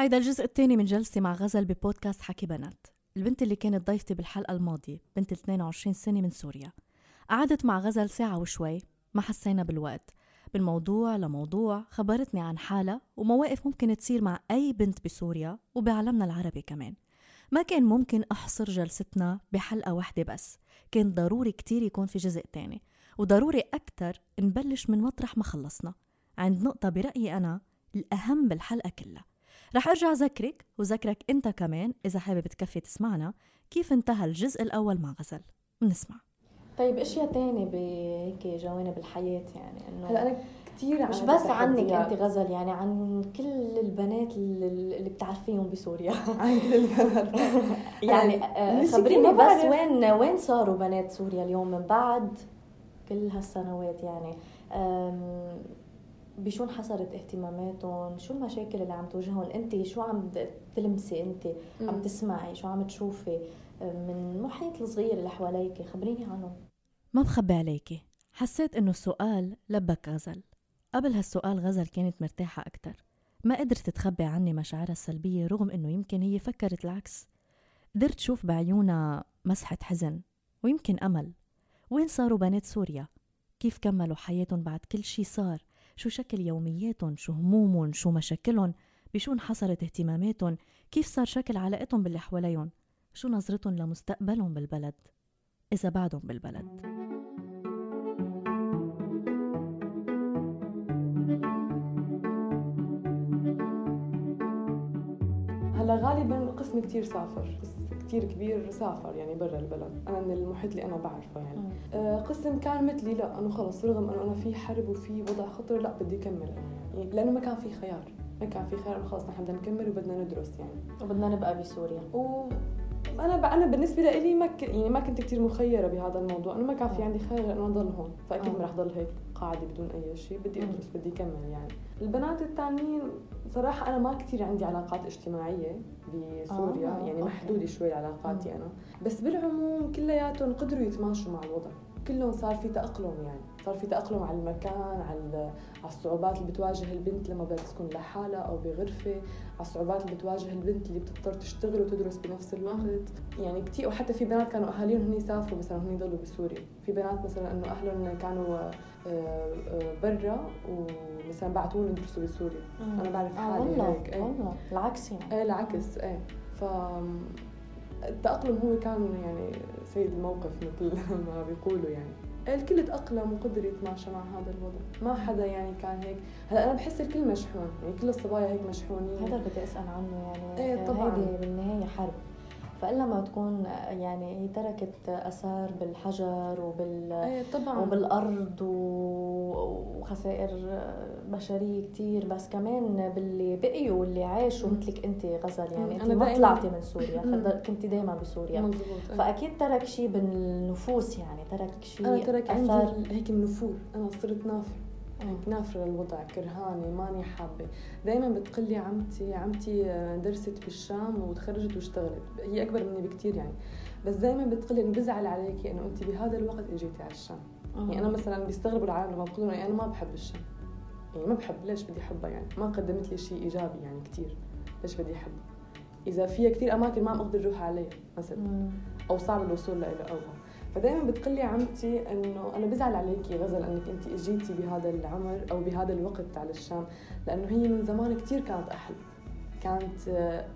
هيدا الجزء الثاني من جلستي مع غزل ببودكاست حكي بنات. البنت اللي كانت ضيفتي بالحلقة الماضية بنت 22 سنة من سوريا. قعدت مع غزل ساعة وشوي ما حسينا بالوقت. من موضوع لموضوع خبرتني عن حالها ومواقف ممكن تصير مع أي بنت بسوريا وبعالمنا العربي كمان. ما كان ممكن أحصر جلستنا بحلقة واحدة بس. كان ضروري كتير يكون في جزء تاني. وضروري أكتر نبلش من مطرح ما خلصنا. عند نقطة برأيي أنا الأهم بالحلقة كلها. رح أرجع أذكرك وذكرك أنت كمان إذا حابب تكفي تسمعنا كيف انتهى الجزء الأول مع غزل. بنسمع طيب أشياء تانية بهيك جوانب الحياة يعني إنه هلا أنا كثير مش بس عنك أنت غزل يعني عن كل البنات اللي بتعرفيهم بسوريا. عن كل البنات. يعني آه، خبريني بس وين وين صاروا بنات سوريا اليوم من بعد كل هالسنوات يعني؟ بشو انحصرت اهتماماتهم؟ شو المشاكل اللي عم تواجههم؟ انت شو عم تلمسي انت؟ عم تسمعي؟ شو عم تشوفي؟ من المحيط الصغير اللي حواليك خبريني عنهم. ما بخبي عليكي. حسيت إنه السؤال لبك غزل. قبل هالسؤال غزل كانت مرتاحة أكتر. ما قدرت تخبي عني مشاعرها السلبية رغم إنه يمكن هي فكرت العكس. قدرت شوف بعيونها مسحة حزن ويمكن أمل. وين صاروا بنات سوريا؟ كيف كملوا حياتهم بعد كل شي صار؟ شو شكل يومياتهم شو همومهم شو مشاكلهم بشو انحصرت اهتماماتهم كيف صار شكل علاقتهم باللي حواليهم شو نظرتهم لمستقبلهم بالبلد إذا بعدهم بالبلد. هلا غالبا قسم كتير سافر كتير كبير سافر يعني برا البلد. أنا من المحيط اللي أنا بعرفه يعني. آه قسم كان مثلي لا انه خلص رغم أنه أنا في حرب وفي وضع خطر لا بدي أكمل. يعني لأنه ما كان في خيار. ما كان في خيار خلص نحن بدنا نكمل وبدنا ندرس يعني. وبدنا نبقى بسوريا. و أنا أنا بالنسبة لي ما ك... يعني ما كنت كثير مخيرة بهذا الموضوع. انه ما كان في عندي خيار انه أضل هون فأكيد ما رح ضل هيك قاعدة بدون أي شيء بدي أدرس بدي أكمل يعني. البنات الثانيين صراحة أنا ما كثير عندي علاقات اجتماعية بسوريا. آه. يعني محدودة شوي علاقاتي أنا. بس بالعموم كلياتهم قدروا يتماشوا مع الوضع. كلهم صار في تأقلم يعني. صار في تأقلم على المكان على على الصعوبات اللي بتواجه البنت لما بدها تسكن لحالها أو بغرفة على الصعوبات اللي بتواجه البنت اللي بتضطر تشتغل وتدرس بنفس الوقت. يعني كثير وحتى في بنات كانوا أهاليهم هن يسافروا مثلا هن يضلوا بسوريا. في بنات مثلا إنه أهلهم كانوا آه، آه، برا ومثلا بعثوا لهم يدرسوا بسوريا. أنا بعرف آه، حالي آه هيك إيه. والله العكس يعني. إيه العكس إيه. ف التأقلم هو كان يعني سيد الموقف مثل ما بيقولوا يعني. الكل تأقلم وقدر يتماشى مع هذا الوضع. ما حدا يعني كان هيك. هلا أنا بحس الكل مشحون يعني كل الصبايا هيك مشحونين. هذا بدي أسأل عنه يعني. إيه طبعا. هيدي بالنهاية حرب. فإلا ما تكون يعني هي تركت آثار بالحجر وبال إيه طبعا. وبالأرض وخسائر بشرية كثير بس كمان باللي بقيوا واللي عاشوا مثلك أنت غزل يعني أنت ما طلعتي من سوريا كنت دايما بسوريا. مزبوط. فأكيد ترك شيء بالنفوس يعني ترك شيء أنا ترك عندي هيك النفور أنا صرت نافر هيك نافرة للوضع كرهانة ماني حابة. دايما بتقلي عمتي عمتي درست بالشام وتخرجت واشتغلت. هي أكبر مني بكتير يعني. بس دايما بتقلي انه بزعل عليكي إنه انت بهذا الوقت إجيتي على الشام. يعني أنا مثلا بيستغربوا العالم لما بقول أنا ما بحب الشام. يعني ما بحب ليش بدي أحبها يعني؟ ما قدمت لي شيء إيجابي يعني كثير ليش بدي احبها إذا فيها كثير أماكن ما بقدر أروح عليها مثلا. أو صعب الوصول لها أو فدائما بتقلي عمتي إنه أنا بزعل عليكي غزل إنك أنت إجيتي بهذا العمر أو بهذا الوقت على الشام لأنه هي من زمان كثير كانت أحلى. كانت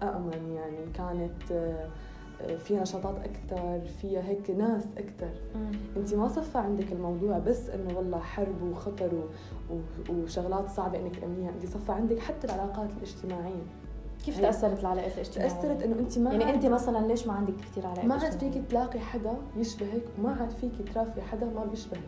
أأمن يعني كانت فيها نشاطات أكثر فيها هيك ناس أكثر أنت ما صفى عندك الموضوع بس إنه والله حرب وخطر. وشغلات صعبة إنك تأمنيها أنت صفى عندك حتى العلاقات الاجتماعية. كيف تأثرت العلاقات الاجتماعية؟ تأثرت إنه أنت ما يعني أنت مثلا ليش ما عندك كثير علاقات ما عاد فيك تلاقي حدا يشبهك وما عاد فيك ترافقي حدا ما بيشبهك.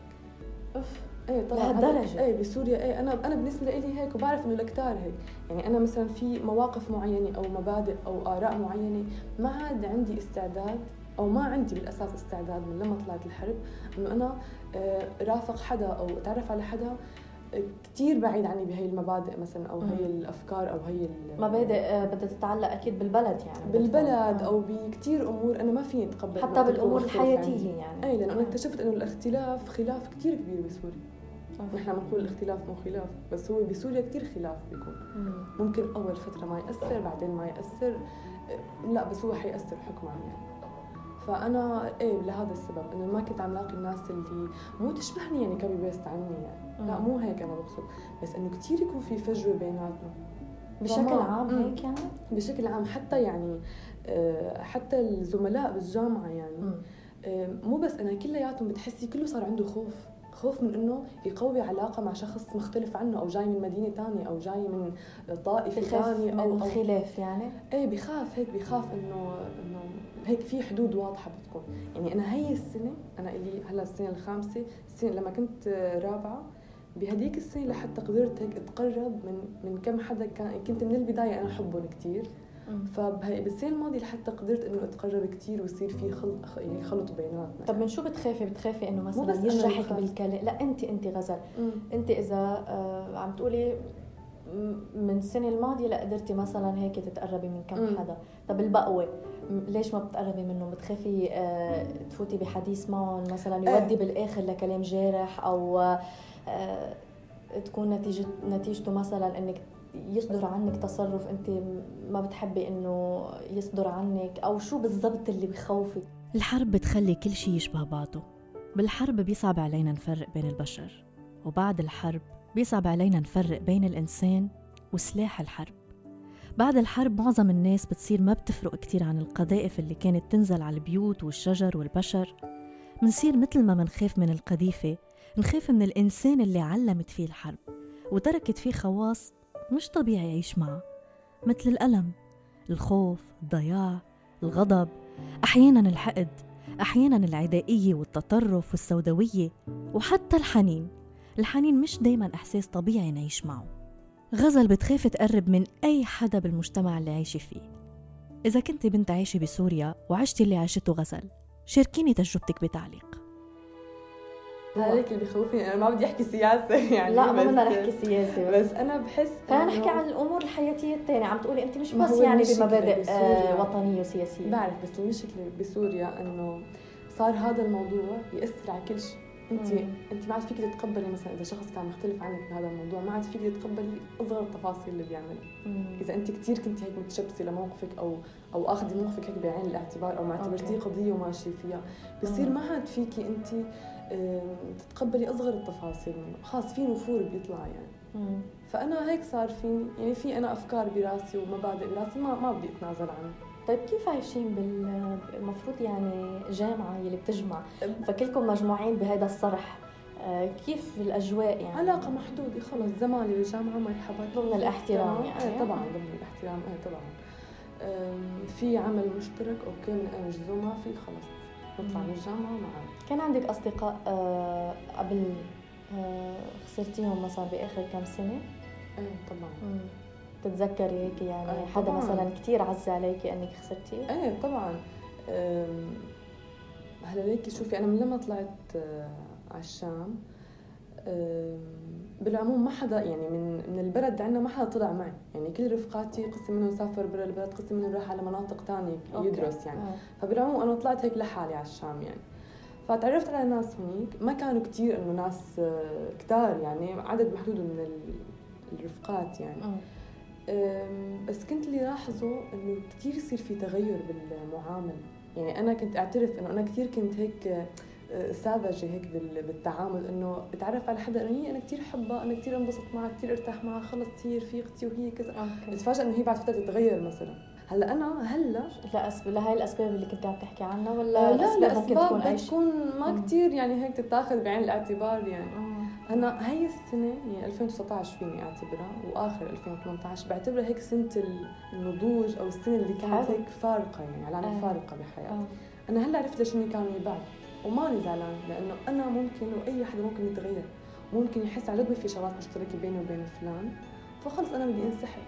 اف إيه طبعا. لهالدرجة؟ إيه بسوريا إيه أنا أنا بالنسبة لي هيك وبعرف إنه الكتار هيك. يعني أنا مثلا في مواقف معينة أو مبادئ أو آراء معينة ما عاد عندي استعداد أو ما عندي بالأساس استعداد من لما طلعت الحرب إنه أنا آه، رافق حدا أو أتعرف على حدا كثير بعيد عني بهي المبادئ مثلا أو هي الأفكار أو هي مبادئ آه، بدها تتعلق أكيد بالبلد يعني بالبلد أو بكثير أمور أنا ما فيني أتقبل حتى بالأمور الحياتية يعني. أي لأنه أنا اكتشفت إنه الاختلاف خلاف كثير كبير بسوريا. نحن بنقول الاختلاف مو خلاف بس هو بسوريا كثير خلاف بيكون. ممكن أول فترة ما يأثر بعدين ما يأثر لا بس هو حيأثر حكما يعني فأنا إيه لهذا السبب إنه ما كنت عم لاقي الناس اللي مو تشبهني يعني copy paste عني يعني. لا مو هيك أنا بقصد. بس إنه كثير يكون في فجوة بيناتنا. بشكل عام هيك يعني؟ بشكل عام حتى يعني آه، حتى الزملاء بالجامعة يعني. آه، مو بس أنا كلياتهم بتحسي كله صار عنده خوف. خوف من إنه يقوي علاقة مع شخص مختلف عنه أو جاي من مدينة ثانية أو جاي من طائفة ثانية أو خلاف يعني؟ إيه بخاف هيك بخاف إنه إنه هيك في حدود واضحة بتكون. يعني أنا هي السنة أنا اللي هلأ السنة الخامسة السنة لما كنت رابعة بهديك السنة لحتى قدرت هيك أتقرب من من كم حدا كان كنت من البداية أنا احبهم كثير فبالسنه الماضية لحتى قدرت إنه أتقرب كثير ويصير في خلط يعني خلط بيناتنا. طب من شو بتخافي؟ بتخافي إنه مثلا يجرحك بالكلام لا انت انت غزل. مم. انت إذا آه عم تقولي من السنة الماضية لا قدرتي مثلا هيك تتقربي من كم مم. حدا. طب البقوة ليش ما بتقربي منه بتخافي آه تفوتي بحديث معهم مثلا إيه. يودي بالآخر لكلام جارح أو آه تكون نتيجه نتيجته مثلا إنك يصدر عنك تصرف أنت ما بتحبي إنه يصدر عنك أو شو بالضبط اللي بخوفك؟ الحرب بتخلي كل شيء يشبه بعضه. بالحرب بيصعب علينا نفرق بين البشر وبعد الحرب بيصعب علينا نفرق بين الإنسان وسلاح الحرب. بعد الحرب معظم الناس بتصير ما بتفرق كتير عن القذائف اللي كانت تنزل على البيوت والشجر والبشر. منصير مثل ما منخاف من القذيفة نخاف من الإنسان اللي علمت فيه الحرب وتركت فيه خواص مش طبيعي يعيش معها مثل الألم الخوف الضياع الغضب أحيانا الحقد أحيانا العدائية والتطرف والسوداوية وحتى الحنين. الحنين مش دايما إحساس طبيعي نعيش معه. غزل بتخاف تقرب من أي حدا بالمجتمع اللي عايشة فيه. إذا كنت بنت عايشة بسوريا وعشتي اللي عاشته غزل شاركيني تجربتك بتعليق. هذاك اللي بخوفني أنا ما بدي أحكي سياسة يعني لا ما بدنا نحكي سياسة بس, بس أنا بحس خلينا نحكي عن الأمور الحياتية الثانية. عم تقولي انت مش بس يعني بمبادئ آه وطنية وسياسية. بعرف بس المشكلة بسوريا إنه صار هذا الموضوع يأثر على كل شيء. انت مم. انت ما عاد فيك تتقبلي مثلا إذا شخص كان مختلف عنك بهذا الموضوع ما عاد فيك تتقبلي أصغر التفاصيل اللي بيعملها. إذا انت كثير كنت هيك متشبثة لموقفك أو أو أخذي موقفك هيك بعين الاعتبار أو ما اعتبرتيه قضية وماشية فيها بصير ما عاد فيكي انت تتقبلي أصغر التفاصيل منه. خلاص في نفور بيطلع يعني. مم. فأنا هيك صار فيني يعني في أنا أفكار براسي ومبادئ براسي ما ما بدي أتنازل عنها طيب كيف عايشين بال المفروض يعني جامعة اللي بتجمع؟ فكلكم مجموعين بهذا الصرح. آه، كيف الأجواء يعني؟ علاقة محدودة خلص زمالي بالجامعة مرحبا ضمن الاحترام يعني. إيه طبعا ضمن الاحترام. إيه طبعا. في عمل مشترك أوكي من ما في خلص. نطلع من الجامعة معا كان عندك أصدقاء آه، قبل آه، خسرتيهم مثلا بآخر كم سنة؟ إيه طبعا تتذكري هيك يعني آه حدا طبعاً. مثلا كثير عز عليكي إنك خسرتيه؟ إيه طبعا هلأ ليكي شوفي أنا من لما طلعت آه، على الشام بالعموم ما حدا يعني من من البلد عندنا ما حدا طلع معي. يعني كل رفقاتي قسم منهم سافر برا البلد قسم منهم راح على مناطق ثانية يدرس يعني. آه. فبالعموم أنا طلعت هيك لحالي على الشام يعني. فتعرفت على ناس هنيك ما كانوا كثير إنه ناس آه، كتار يعني عدد محدود من الرفقات يعني. آه. بس كنت اللي لاحظه إنه كثير يصير في تغير بالمعامله يعني أنا كنت أعترف إنه أنا كثير كنت هيك ساذجة هيك بالتعامل إنه اتعرف على حدا إنه هي أنا كثير احبها أنا كثير انبسط معها كثير ارتاح معها خلص هي رفيقتي وهي كذا. اتفاجئ إنه هي بعد فترة تتغير مثلا. هلأ أنا هلأ لأسب... لهي الأسباب اللي كنت عم تحكي عنها ولا آه لا الأسباب ممكن تكون ما كثير يعني هيك تتاخذ بعين الاعتبار يعني. آه. أنا هي السنة يعني 2019 فيني أعتبرها وآخر 2018 بعتبرها هيك سنة النضوج أو السنة اللي كانت هيك فارقة يعني علامه آه. فارقة بحياتي. آه. أنا هلأ عرفت ليش اني كانوا بعد وماني زعلان لأنه أنا ممكن وأي حدا ممكن يتغير. ممكن يحس على قد في شغلات مشتركة بيني وبين فلان فخلص أنا بدي أنسحب.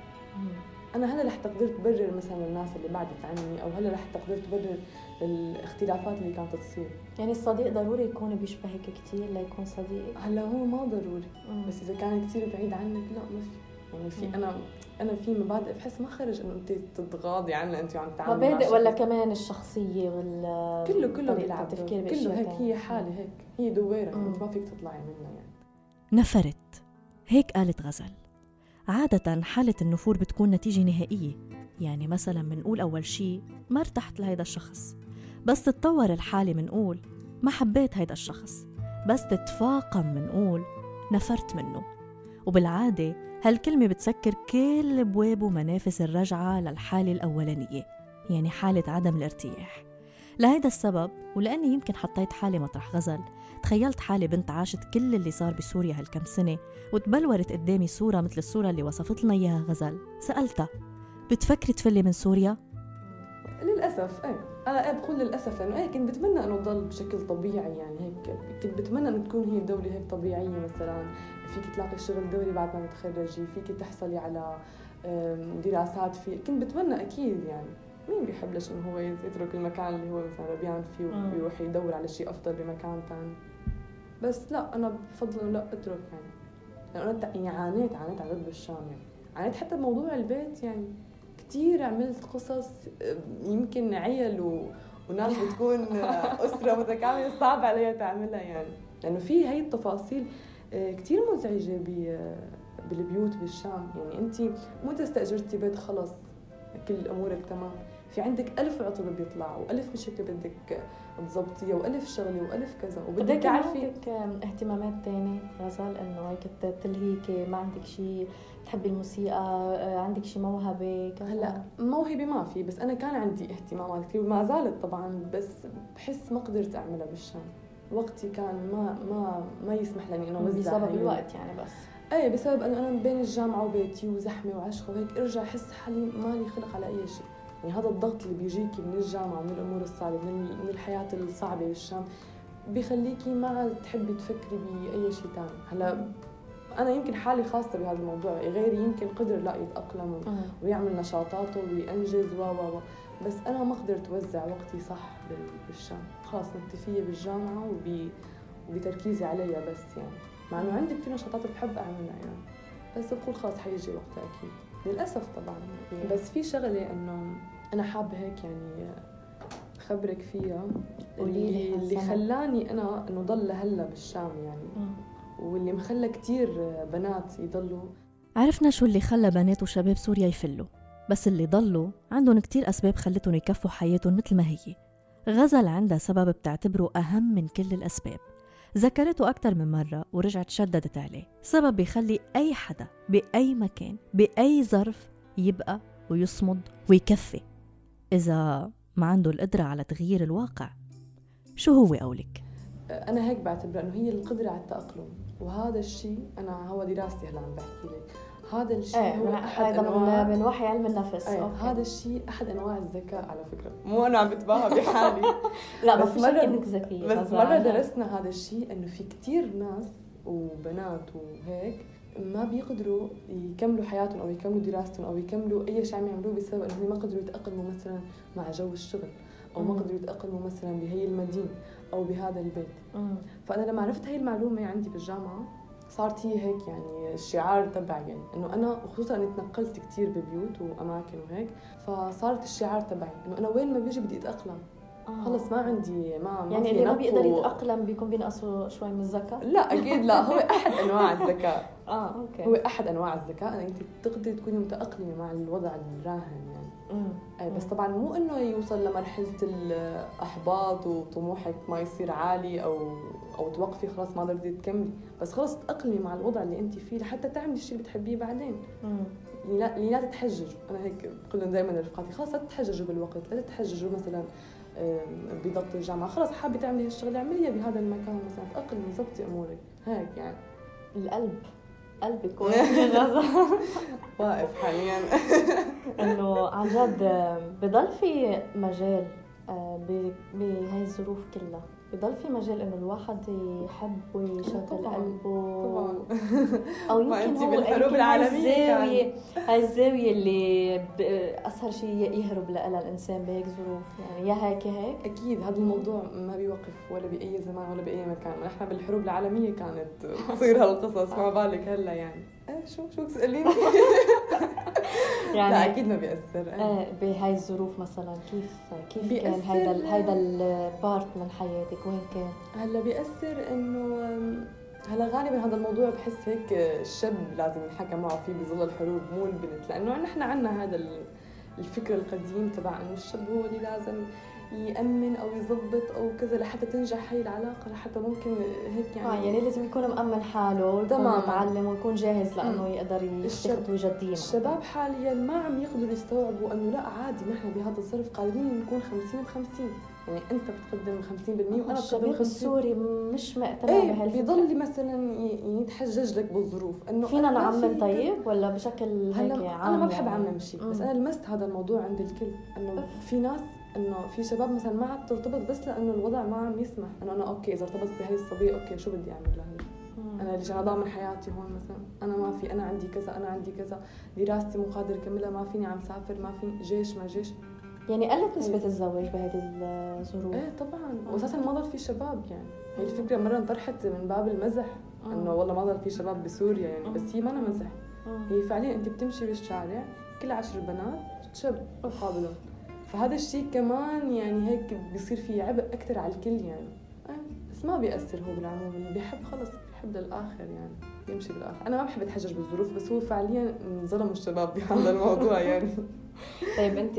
أنا هلأ رح تقدر تبرر مثلا الناس اللي بعدت عني أو هلأ رح تقدر تبرر الاختلافات اللي كانت تصير. يعني الصديق ضروري يكون بيشبهك كثير ليكون صديق؟ هلأ هو ما ضروري. مم. بس إذا كان كثير بعيد عنك لا ما في. يعني في أنا أنا في مبادئ بحس ما خرج إنه انت تتغاضي عنها انت وعم تعملي مبادئ ولا كمان الشخصية وال كله كله بيلعب. التفكير كله هيك هي حالة هيك. هي دويرة أنت ما فيك تطلعي منها يعني. نفرت. هيك قالت غزل. عادة حالة النفور بتكون نتيجة نهائية. يعني مثلا منقول أول شي ما ارتحت لهيدا الشخص. بس تتطور الحالة منقول ما حبيت هيدا الشخص. بس تتفاقم منقول نفرت منه. وبالعادة هالكلمة بتسكر كل أبواب ومنافس الرجعة للحالة الأولانية يعني حالة عدم الارتياح. لهيدا السبب ولأني يمكن حطيت حالي مطرح غزل تخيلت حالي بنت عاشت كل اللي صار بسوريا هالكم سنة وتبلورت قدامي صورة مثل الصورة اللي وصفت لنا إياها غزل. سألتها بتفكري تفلي من سوريا؟ للأسف إيه أنا إيه بقول للأسف لأنه إيه كنت بتمنى إنه تضل بشكل طبيعي يعني هيك كنت بتمنى إنه تكون هي الدولة هيك طبيعية مثلا. فيك تلاقي شغل دوري بعد ما تتخرجي فيك تحصلي على دراسات في كنت بتمنى أكيد يعني مين بيحب ليش إنه هو يترك المكان اللي هو مثلا ربيان فيه ويروح يدور على شيء أفضل بمكان ثاني بس لا أنا بفضل إنه لا أترك يعني. لأنه أنا يعني عانيت عانيت عن بالشام يعني. عانيت حتى بموضوع البيت يعني. كثير عملت قصص يمكن عيل و... وناس بتكون أسرة متكاملة صعب عليها تعملها يعني. لأنه في هي التفاصيل كثير مزعجة بالبيوت بالشام يعني انت مو استاجرتي بيت خلص كل أمورك تمام. في عندك ألف عطل بيطلع وألف مشكلة بدك تظبطيها وألف شغلة وألف كذا. وبدك تعرفي عندك اهتمامات تانية غزال إنه هيك تلهيكي ما عندك شيء تحبي الموسيقى آه، عندك شيء موهبة كذا؟ هلأ موهبة ما في بس أنا كان عندي اهتمامات كثير وما زالت طبعا بس بحس ما قدرت أعملها بالشام. وقتي كان ما ما ما يسمح لي إنه أوزع بسبب الوقت يعني بس. إيه بسبب إنه أنا بين الجامعة وبيتي وزحمة وعشقة وهيك أرجع أحس حالي مالي خلق على أي شيء. يعني هذا الضغط اللي بيجيكي من الجامعة ومن الأمور الصعبة من من الحياة الصعبة بالشام بيخليكي ما عاد تحبي تفكري بأي شيء ثاني هلا أنا يمكن حالي خاصة بهذا الموضوع غيري يمكن قدر لا يتاقلم ويعمل نشاطاته وينجز و و. بس أنا ما قدرت أوزع وقتي صح بالشام. خلاص مكتفيه بالجامعة وب وبتركيزي عليها بس يعني. مع إنه عندي كثير نشاطات بحب أعملها يعني. بس بقول خلاص حيجي وقتها أكيد. للأسف طبعا. بس في شغلة إنه أنا حابة هيك يعني خبرك فيها. اللي اللي خلاني أنا إنه ضل لهلأ بالشام يعني. واللي مخلى كثير بنات يضلوا. عرفنا شو اللي خلى بنات وشباب سوريا يفلوا. بس اللي ضلوا عندهم كتير أسباب خلتهم يكفوا حياتهم مثل ما هي. غزل عندها سبب بتعتبره أهم من كل الأسباب. ذكرته أكثر من مرة ورجعت شددت عليه. سبب بيخلي أي حدا بأي مكان بأي ظرف يبقى ويصمد ويكفي. إذا ما عنده القدرة على تغيير الواقع شو هو قولك؟ أنا هيك بعتبر إنه هي القدرة على التأقلم وهذا الشيء أنا هو دراستي هلا عم بحكي لك. هذا الشيء إيه هو أحد انواع من وحي علم النفس. إيه هذا الشيء أحد أنواع الذكاء على فكرة. مو أنا عم بتباهى بحالي. لا بس, بس مره إنك ذكية بس مرة درسنا هذا الشيء إنه في كثير ناس وبنات وهيك ما بيقدروا يكملوا حياتهم أو يكملوا دراستهم أو يكملوا أي شيء عم يعملوه بسبب انهم ما قدروا يتأقلموا مثلا مع جو الشغل أو ما قدروا يتأقلموا مثلا بهي المدينة أو بهذا البيت. فأنا لما عرفت هي المعلومة عندي بالجامعة صارت هي هيك يعني الشعار تبعي يعني إنه أنا وخصوصا اني تنقلت كثير ببيوت وأماكن وهيك فصارت الشعار تبعي إنه أنا وين ما بيجي بدي أتأقلم. آه. خلص ما عندي ما, ما يعني اللي ما بيقدر يتأقلم بيكون بينقصوا شوي من الذكاء؟ لا أكيد لا هو أحد أنواع الذكاء. آه أوكي. هو أحد أنواع الذكاء. انك أنت تقدري تكوني متأقلمة مع الوضع الراهن يعني. أي بس طبعا مو إنه يوصل لمرحلة الأحباط وطموحك ما يصير عالي أو أو توقفي خلاص ما قدرتي تكملي. بس خلاص تأقلمي مع الوضع اللي أنت فيه لحتى تعملي الشيء اللي بتحبيه بعدين. اللي لا, اللي لا تتحججوا. أنا هيك بقول لهم دائما رفقاتي خلاص لا تتحججوا بالوقت لا تتحججوا مثلا بضبط الجامعة. خلص حابة تعملي هالشغلة اعمليها بهذا المكان مثلا تأقلمي ظبطي أمورك. هيك يعني. القلب. قلبي يكون واقف حاليا. إنه عن جد بضل في مجال آه، بهي الظروف كلها. بضل في مجال إنه الواحد يحب ويشغل قلبه. طبعا. أو يمكن هو بالحروب العالمية هاي الزاوية اللي اسهل شيء يهرب لها الإنسان بهيك ظروف. يعني يا هيك يا هيك. أكيد هذا الموضوع ما بيوقف ولا بأي زمان ولا بأي مكان. نحن بالحروب العالمية كانت تصير هالقصص ما بالك هلا يعني. إيه شو شو تسأليني؟ يعني لا أكيد ما بيأثر. إيه بهاي الظروف مثلا كيف كيف كان هيدا هيدا ال part من حياتك؟ وين كان؟ هلأ بيأثر إنه هلأ غالبا هذا الموضوع بحس هيك الشاب لازم ينحكى معه فيه بظل الحروب مو البنت. لأنه نحن عندنا هذا الفكر القديم تبع إنه الشاب هو اللي لازم يأمن أو يظبط أو كذا لحتى تنجح هي العلاقة لحتى ممكن هيك يعني. آه يعني لازم يكون مأمن حاله ويكون متعلم ويكون جاهز لأنه يقدر يتخذ خطوة جدية الشباب حاليا ما عم يقدروا يستوعبوا أنه لا عادي نحن بهذا الظرف قادرين نكون 50 ب 50 يعني أنت بتقدم 50% وأنا بقدم 50% السوري مش مقتنع إيه بهالفكرة. بيضل مثلا يتحجج لك بالظروف إنه فينا نعمم طيب ولا بشكل هيك عام أنا ما بحب يعني. أعمم شيء بس أنا لمست هذا الموضوع عند الكل إنه في ناس إنه في شباب مثلا ما عاد ترتبط بس لإنه الوضع ما عم يسمح إنه أنا okay إذا ارتبطت بهي الصبية okay شو بدي أعمل لها أنا ليش أنا ضامن حياتي هون مثلا أنا ما في أنا عندي كذا أنا عندي كذا دراستي مو قادر أكملها ما فيني عم سافر ما في جيش ما جيش. يعني قلت نسبة. الزواج بهذه الظروف. إيه طبعا. واساسا ما ضل في شباب يعني. هي الفكرة مرة انطرحت من باب المزح إنه والله ما ضل في شباب بسوريا يعني بس هي ما أنا مزح. هي فعليا أنت بتمشي بالشارع كل عشر بنات شاب مقابلهم. فهذا الشيء كمان يعني هيك بيصير في عبء أكثر على الكل يعني. بس ما بيأثر هو بالعموم اللي بيحب خلص بيحب للآخر يعني يمشي بالآخر. أنا ما بحب أتحجج بالظروف بس هو فعليا ظلموا الشباب بهذا الموضوع يعني. طيب أنت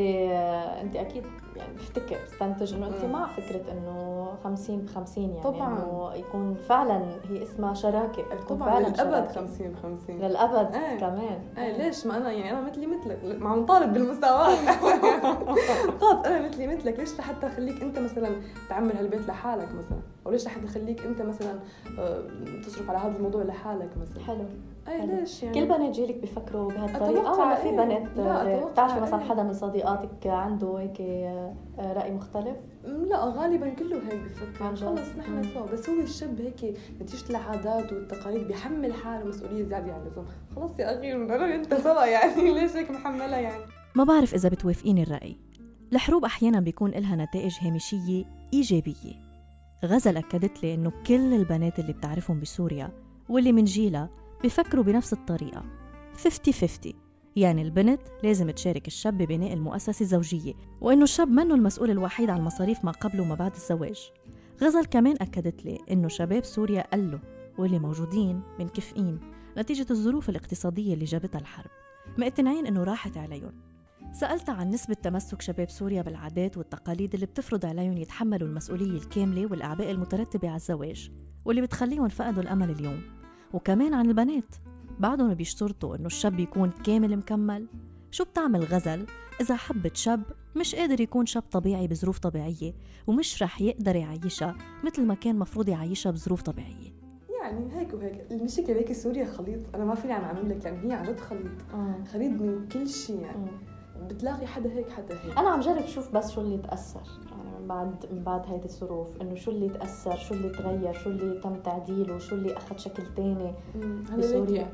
أنت أكيد يعني بفتكر بستنتج إنه أنت مع فكرة إنه 50 ب 50 يعني طبعا. إنه يكون فعلا هي اسمها شراكة تكون طبعا فعلا للأبد 50 ب 50 للأبد إيه. كمان. إيه ليش؟ ما أنا يعني أنا مثلي مثلك ما عم طالب بالمساواه خلص أنا مثلي مثلك ليش لحتى اخليك أنت مثلا تعمل هالبيت لحالك مثلا؟ أو ليش لحتى اخليك أنت مثلا آه، تصرف على هذا الموضوع لحالك مثلا؟ حلو. أي ليش يعني؟ كل بنات جيلك بيفكروا بهالطريقة ولا في إيه. بنات بتعرفي مثلا حدا من صديقاتك عنده هيك آه، رأي مختلف؟ لا غالبا كله هيك بفكر. خلص نحن سوا. بس هو الشاب هيك نتيجة العادات والتقاليد بيحمل حاله مسؤولية زيادة عن اللزوم. خلص يا أخي أنا أنت سوا يعني. ليش هيك محملها يعني؟ ما بعرف إذا بتوافقيني الرأي. الحروب أحيانا بيكون لها نتائج هامشية إيجابية. غزل أكدت لي إنه كل البنات اللي بتعرفهم بسوريا واللي من جيلها بيفكروا بنفس الطريقة. 50-50 يعني البنت لازم تشارك الشاب ببناء المؤسسة الزوجية وإنه الشاب منه المسؤول الوحيد عن المصاريف ما قبل وما بعد الزواج. غزل كمان أكدت لي إنه شباب سوريا قلوا واللي موجودين منكفئين. نتيجة الظروف الاقتصادية اللي جابتها الحرب. مقتنعين إنه راحت عليهم. سألت عن نسبة تمسك شباب سوريا بالعادات والتقاليد اللي بتفرض عليهم يتحملوا المسؤولية الكاملة والأعباء المترتبة على الزواج واللي بتخليهم فقدوا الأمل اليوم. وكمان عن البنات. بعدهم بيشترطوا إنه الشاب يكون كامل مكمل. شو بتعمل غزل؟ إذا حبت شاب مش قادر يكون شاب طبيعي بظروف طبيعية ومش رح يقدر يعيشها مثل ما كان مفروض يعيشها بظروف طبيعية. يعني هيك وهيك. المشكلة هيك سوريا خليط. أنا ما فيني عم أعمل لك يعني هي عن جد خليط. آه. خليط من كل شيء يعني. آه. بتلاقي حدا هيك حدا هيك. أنا عم جرب شوف بس شو اللي بعد من بعد هيدي الظروف إنه شو اللي تأثر شو اللي تغير شو اللي تم تعديله شو اللي أخذ شكل ثاني بسوريا؟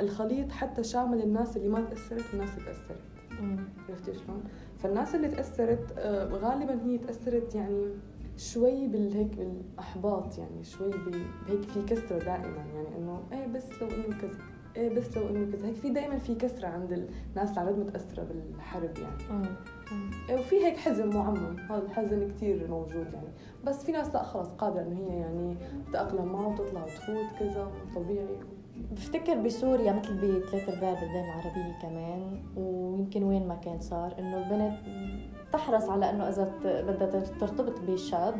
الخليط حتى شامل الناس اللي ما تأثرت والناس اللي تأثرت. عرفتي شلون؟ فالناس اللي تأثرت آه، غالبا هي تأثرت يعني شوي بالهيك بالأحباط يعني شوي هيك في كسرة دائما يعني إنه إيه بس لو إنه كذا. إيه بس لو إنه كذا هيك في دائما في كسرة عند الناس اللي عن متأثرة بالحرب يعني. وفي هيك حزن معمم هذا الحزن كثير موجود يعني. بس في ناس لا خلص قادرة إنه هي يعني تتأقلم معه وتطلع وتفوت كذا طبيعي. بفتكر بسوريا مثل بثلاث ارباع البلدان العربية كمان ويمكن وين ما كان صار إنه البنت تحرص على إنه إذا بدها ترتبط بشاب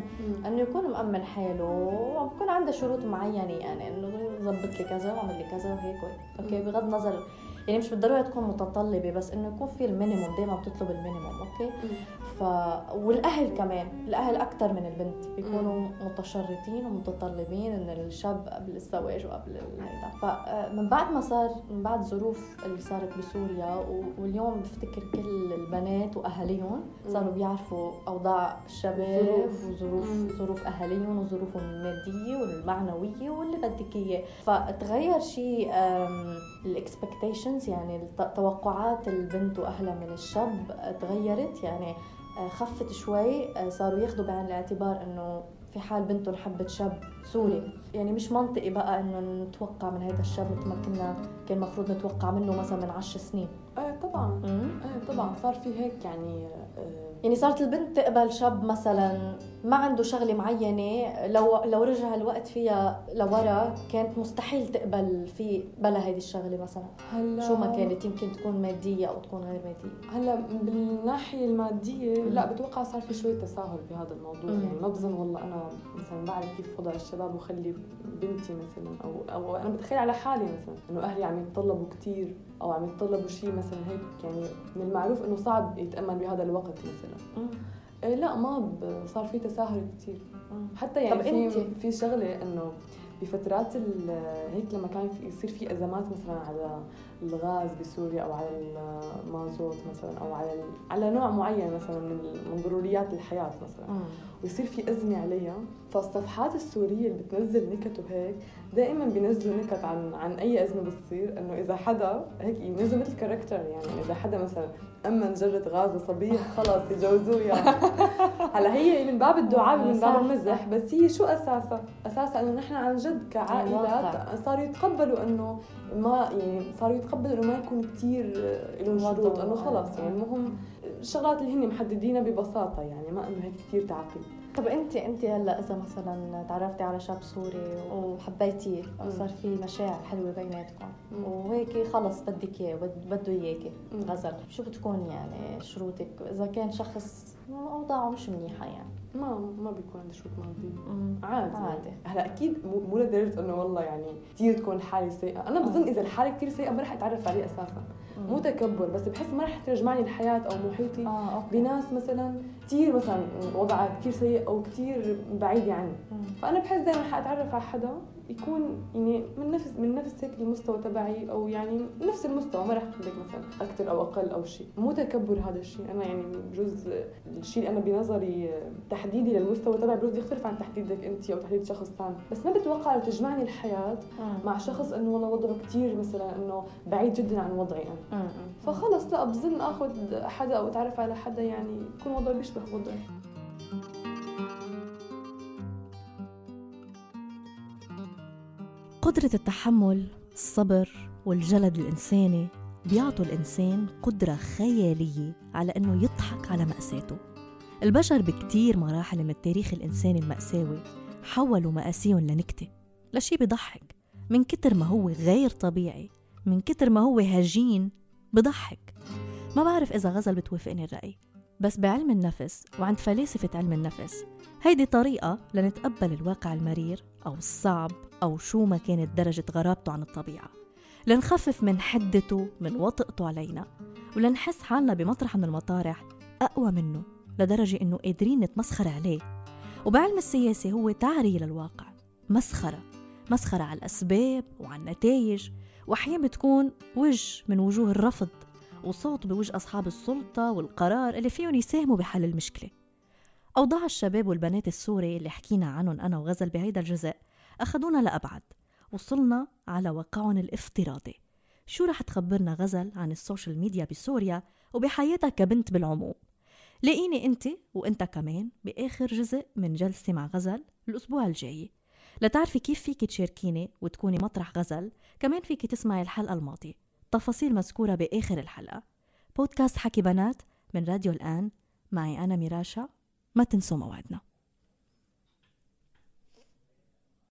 إنه يكون مأمن حاله وبكون عنده شروط معينة يعني إنه ظبط لي كذا وأعمل لي كذا وهيك okay بغض النظر. يعني مش بالضرورة تكون متطلبة بس إنه يكون في ال minimum دائما بتطلب ال minimum okay؟ ف والأهل كمان الأهل أكثر من البنت. بيكونوا متشرطين ومتطلبين إن الشاب قبل الزواج وقبل هيدا. فمن بعد ما صار من بعد ظروف اللي صارت بسوريا واليوم بفتكر كل البنات وأهاليهم صاروا بيعرفوا أوضاع الشباب وظروف ظروف أهاليهم وظروفهم المادية والمعنوية واللي بدك اياه فتغير شيء ال expectations يعني توقعات البنت وأهلها من الشاب تغيرت. يعني آه، خفت شوي آه، صاروا ياخذوا بعين الاعتبار إنه في حال بنتهم حبت شاب سوري. يعني مش منطقي بقى إنه نتوقع من هذا الشاب مثل ما كنا كان المفروض نتوقع منه مثلا من عشر سنين. إيه طبعا. إيه طبعا. صار في هيك يعني آه، يعني صارت البنت تقبل شاب مثلا ما عنده شغلة معينة لو لو رجع الوقت فيها لورا كانت مستحيل تقبل في بلا هيدي الشغلة مثلا هلا شو ما كانت يمكن تكون مادية أو تكون غير مادية هلا بالناحيه المادية مم. لا بتوقع صار في شوية تساهل بهذا الموضوع مم. يعني ما بظن والله أنا مثلا بعرف كيف وضع الشباب وخلي بنتي مثلا أو أو أنا بتخيل على حالي مثلا إنه أهلي عم يتطلبوا كثير أو عم يتطلبوا شيء مثلا هيك يعني من المعروف إنه صعب يتأمل بهذا الوقت مثلا. إيه لا ما صار في تساهل كثير حتى يعني في انت. في شغلة إنه بفترات هيك لما كان في يصير في أزمات مثلا على الغاز بسوريا أو على المازوت مثلا أو على على نوع معين مثلا من من ضروريات الحياة مثلا. م. ويصير في أزمة عليها. فالصفحات السورية اللي بتنزل نكت وهيك دائما بينزلوا نكت عن عن أي أزمة بتصير إنه إذا حدا هيك ينزلوا مثل كاركتر يعني إذا حدا مثلا اما جرة غاز صبيه خلص يجوزوه يعني هلا هي من باب الدعاء من باب المزح بس هي شو أساسها؟ أساسها إنه نحن عن جد كعائلات صاروا يتقبلوا إنه ما يعني صاروا يتقبلوا إنه ما يكون كثير لهم شروط إنه خلص يعني المهم الشغلات اللي هن محددينها ببساطة يعني ما إنه هيك كثير تعقيد. طب أنت أنت هلأ إذا مثلا تعرفتي على شاب سوري وحبيتيه أو صار في مشاعر حلوة بيناتكم وهيك خلص بدك إياه بده اياكي غزل شو بتكون يعني شروطك؟ إذا كان شخص أوضاعه مش منيحة يعني. ما ما بيكون عندي شروط ماديه عادي. عادي. هلا أكيد مو لدرجة إنه والله يعني كثير تكون الحاله سيئة. أنا بظن إذا الحالة كثير سيئة ما رح أتعرف عليه أساسا. مو تكبر بس بحس ما رح ترجمعني الحياة أو محيطي آه، بناس مثلا كثير مثلا وضعها كثير سيء أو كثير بعيده عني فأنا بحس دائما حاتعرف على حدا يكون يعني من نفس من نفس هيك المستوى تبعي أو يعني نفس المستوى ما راح لك مثلا أكثر أو أقل أو شيء مو تكبر هذا الشيء أنا يعني بجوز الشيء اللي أنا بنظري تحديدي للمستوى تبعي بجوز يختلف عن تحديدك أنت أو تحديد شخص ثاني. بس ما بتوقع لو تجمعني الحياة مع شخص إنه والله وضعه كثير مثلا إنه بعيد جدا عن وضعي أنا. فخلص لا بظن آخذ حدا أو أتعرف على حدا يعني يكون وضعه بيشبه وضعي. قدرة التحمل الصبر والجلد الإنساني بيعطوا الإنسان قدرة خيالية على إنه يضحك على مأساته. البشر بكتير مراحل من التاريخ الإنساني المأساوي حولوا مآسيهم لنكتة. لشي بضحك من كتر ما هو غير طبيعي من كتر ما هو هجين بضحك. ما بعرف إذا غزل بتوافقني الرأي بس بعلم النفس وعند فلاسفة علم النفس هيدي طريقة لنتقبل الواقع المرير أو الصعب. أو شو ما كانت درجة غرابته عن الطبيعة. لنخفف من حدته من وطئته علينا ولنحس حالنا بمطرح من المطارح أقوى منه لدرجة إنه قادرين نتمسخر عليه. وبعلم السياسة هو تعرية للواقع مسخرة مسخرة على الأسباب وعلى النتائج وأحيانا بتكون وجه من وجوه الرفض وصوت بوجه أصحاب السلطة والقرار اللي فيهم يساهموا بحل المشكلة. أوضاع الشباب والبنات السوري اللي حكينا عنهم أنا وغزل بهيدا الجزء أخذونا لأبعد. وصلنا على واقعهم الافتراضي. شو رح تخبرنا غزل عن ال social media بسوريا وبحياتها كبنت بالعموم؟ لاقيني أنت وأنت كمان بآخر جزء من جلسة مع غزل الأسبوع الجاي. لتعرفي كيف فيك تشاركيني وتكوني مطرح غزل كمان فيك تسمعي الحلقة الماضية. تفاصيل مذكورة بآخر الحلقة. بودكاست حكي بنات من راديو الآن. معي أنا ميراشا. ما تنسوا موعدنا.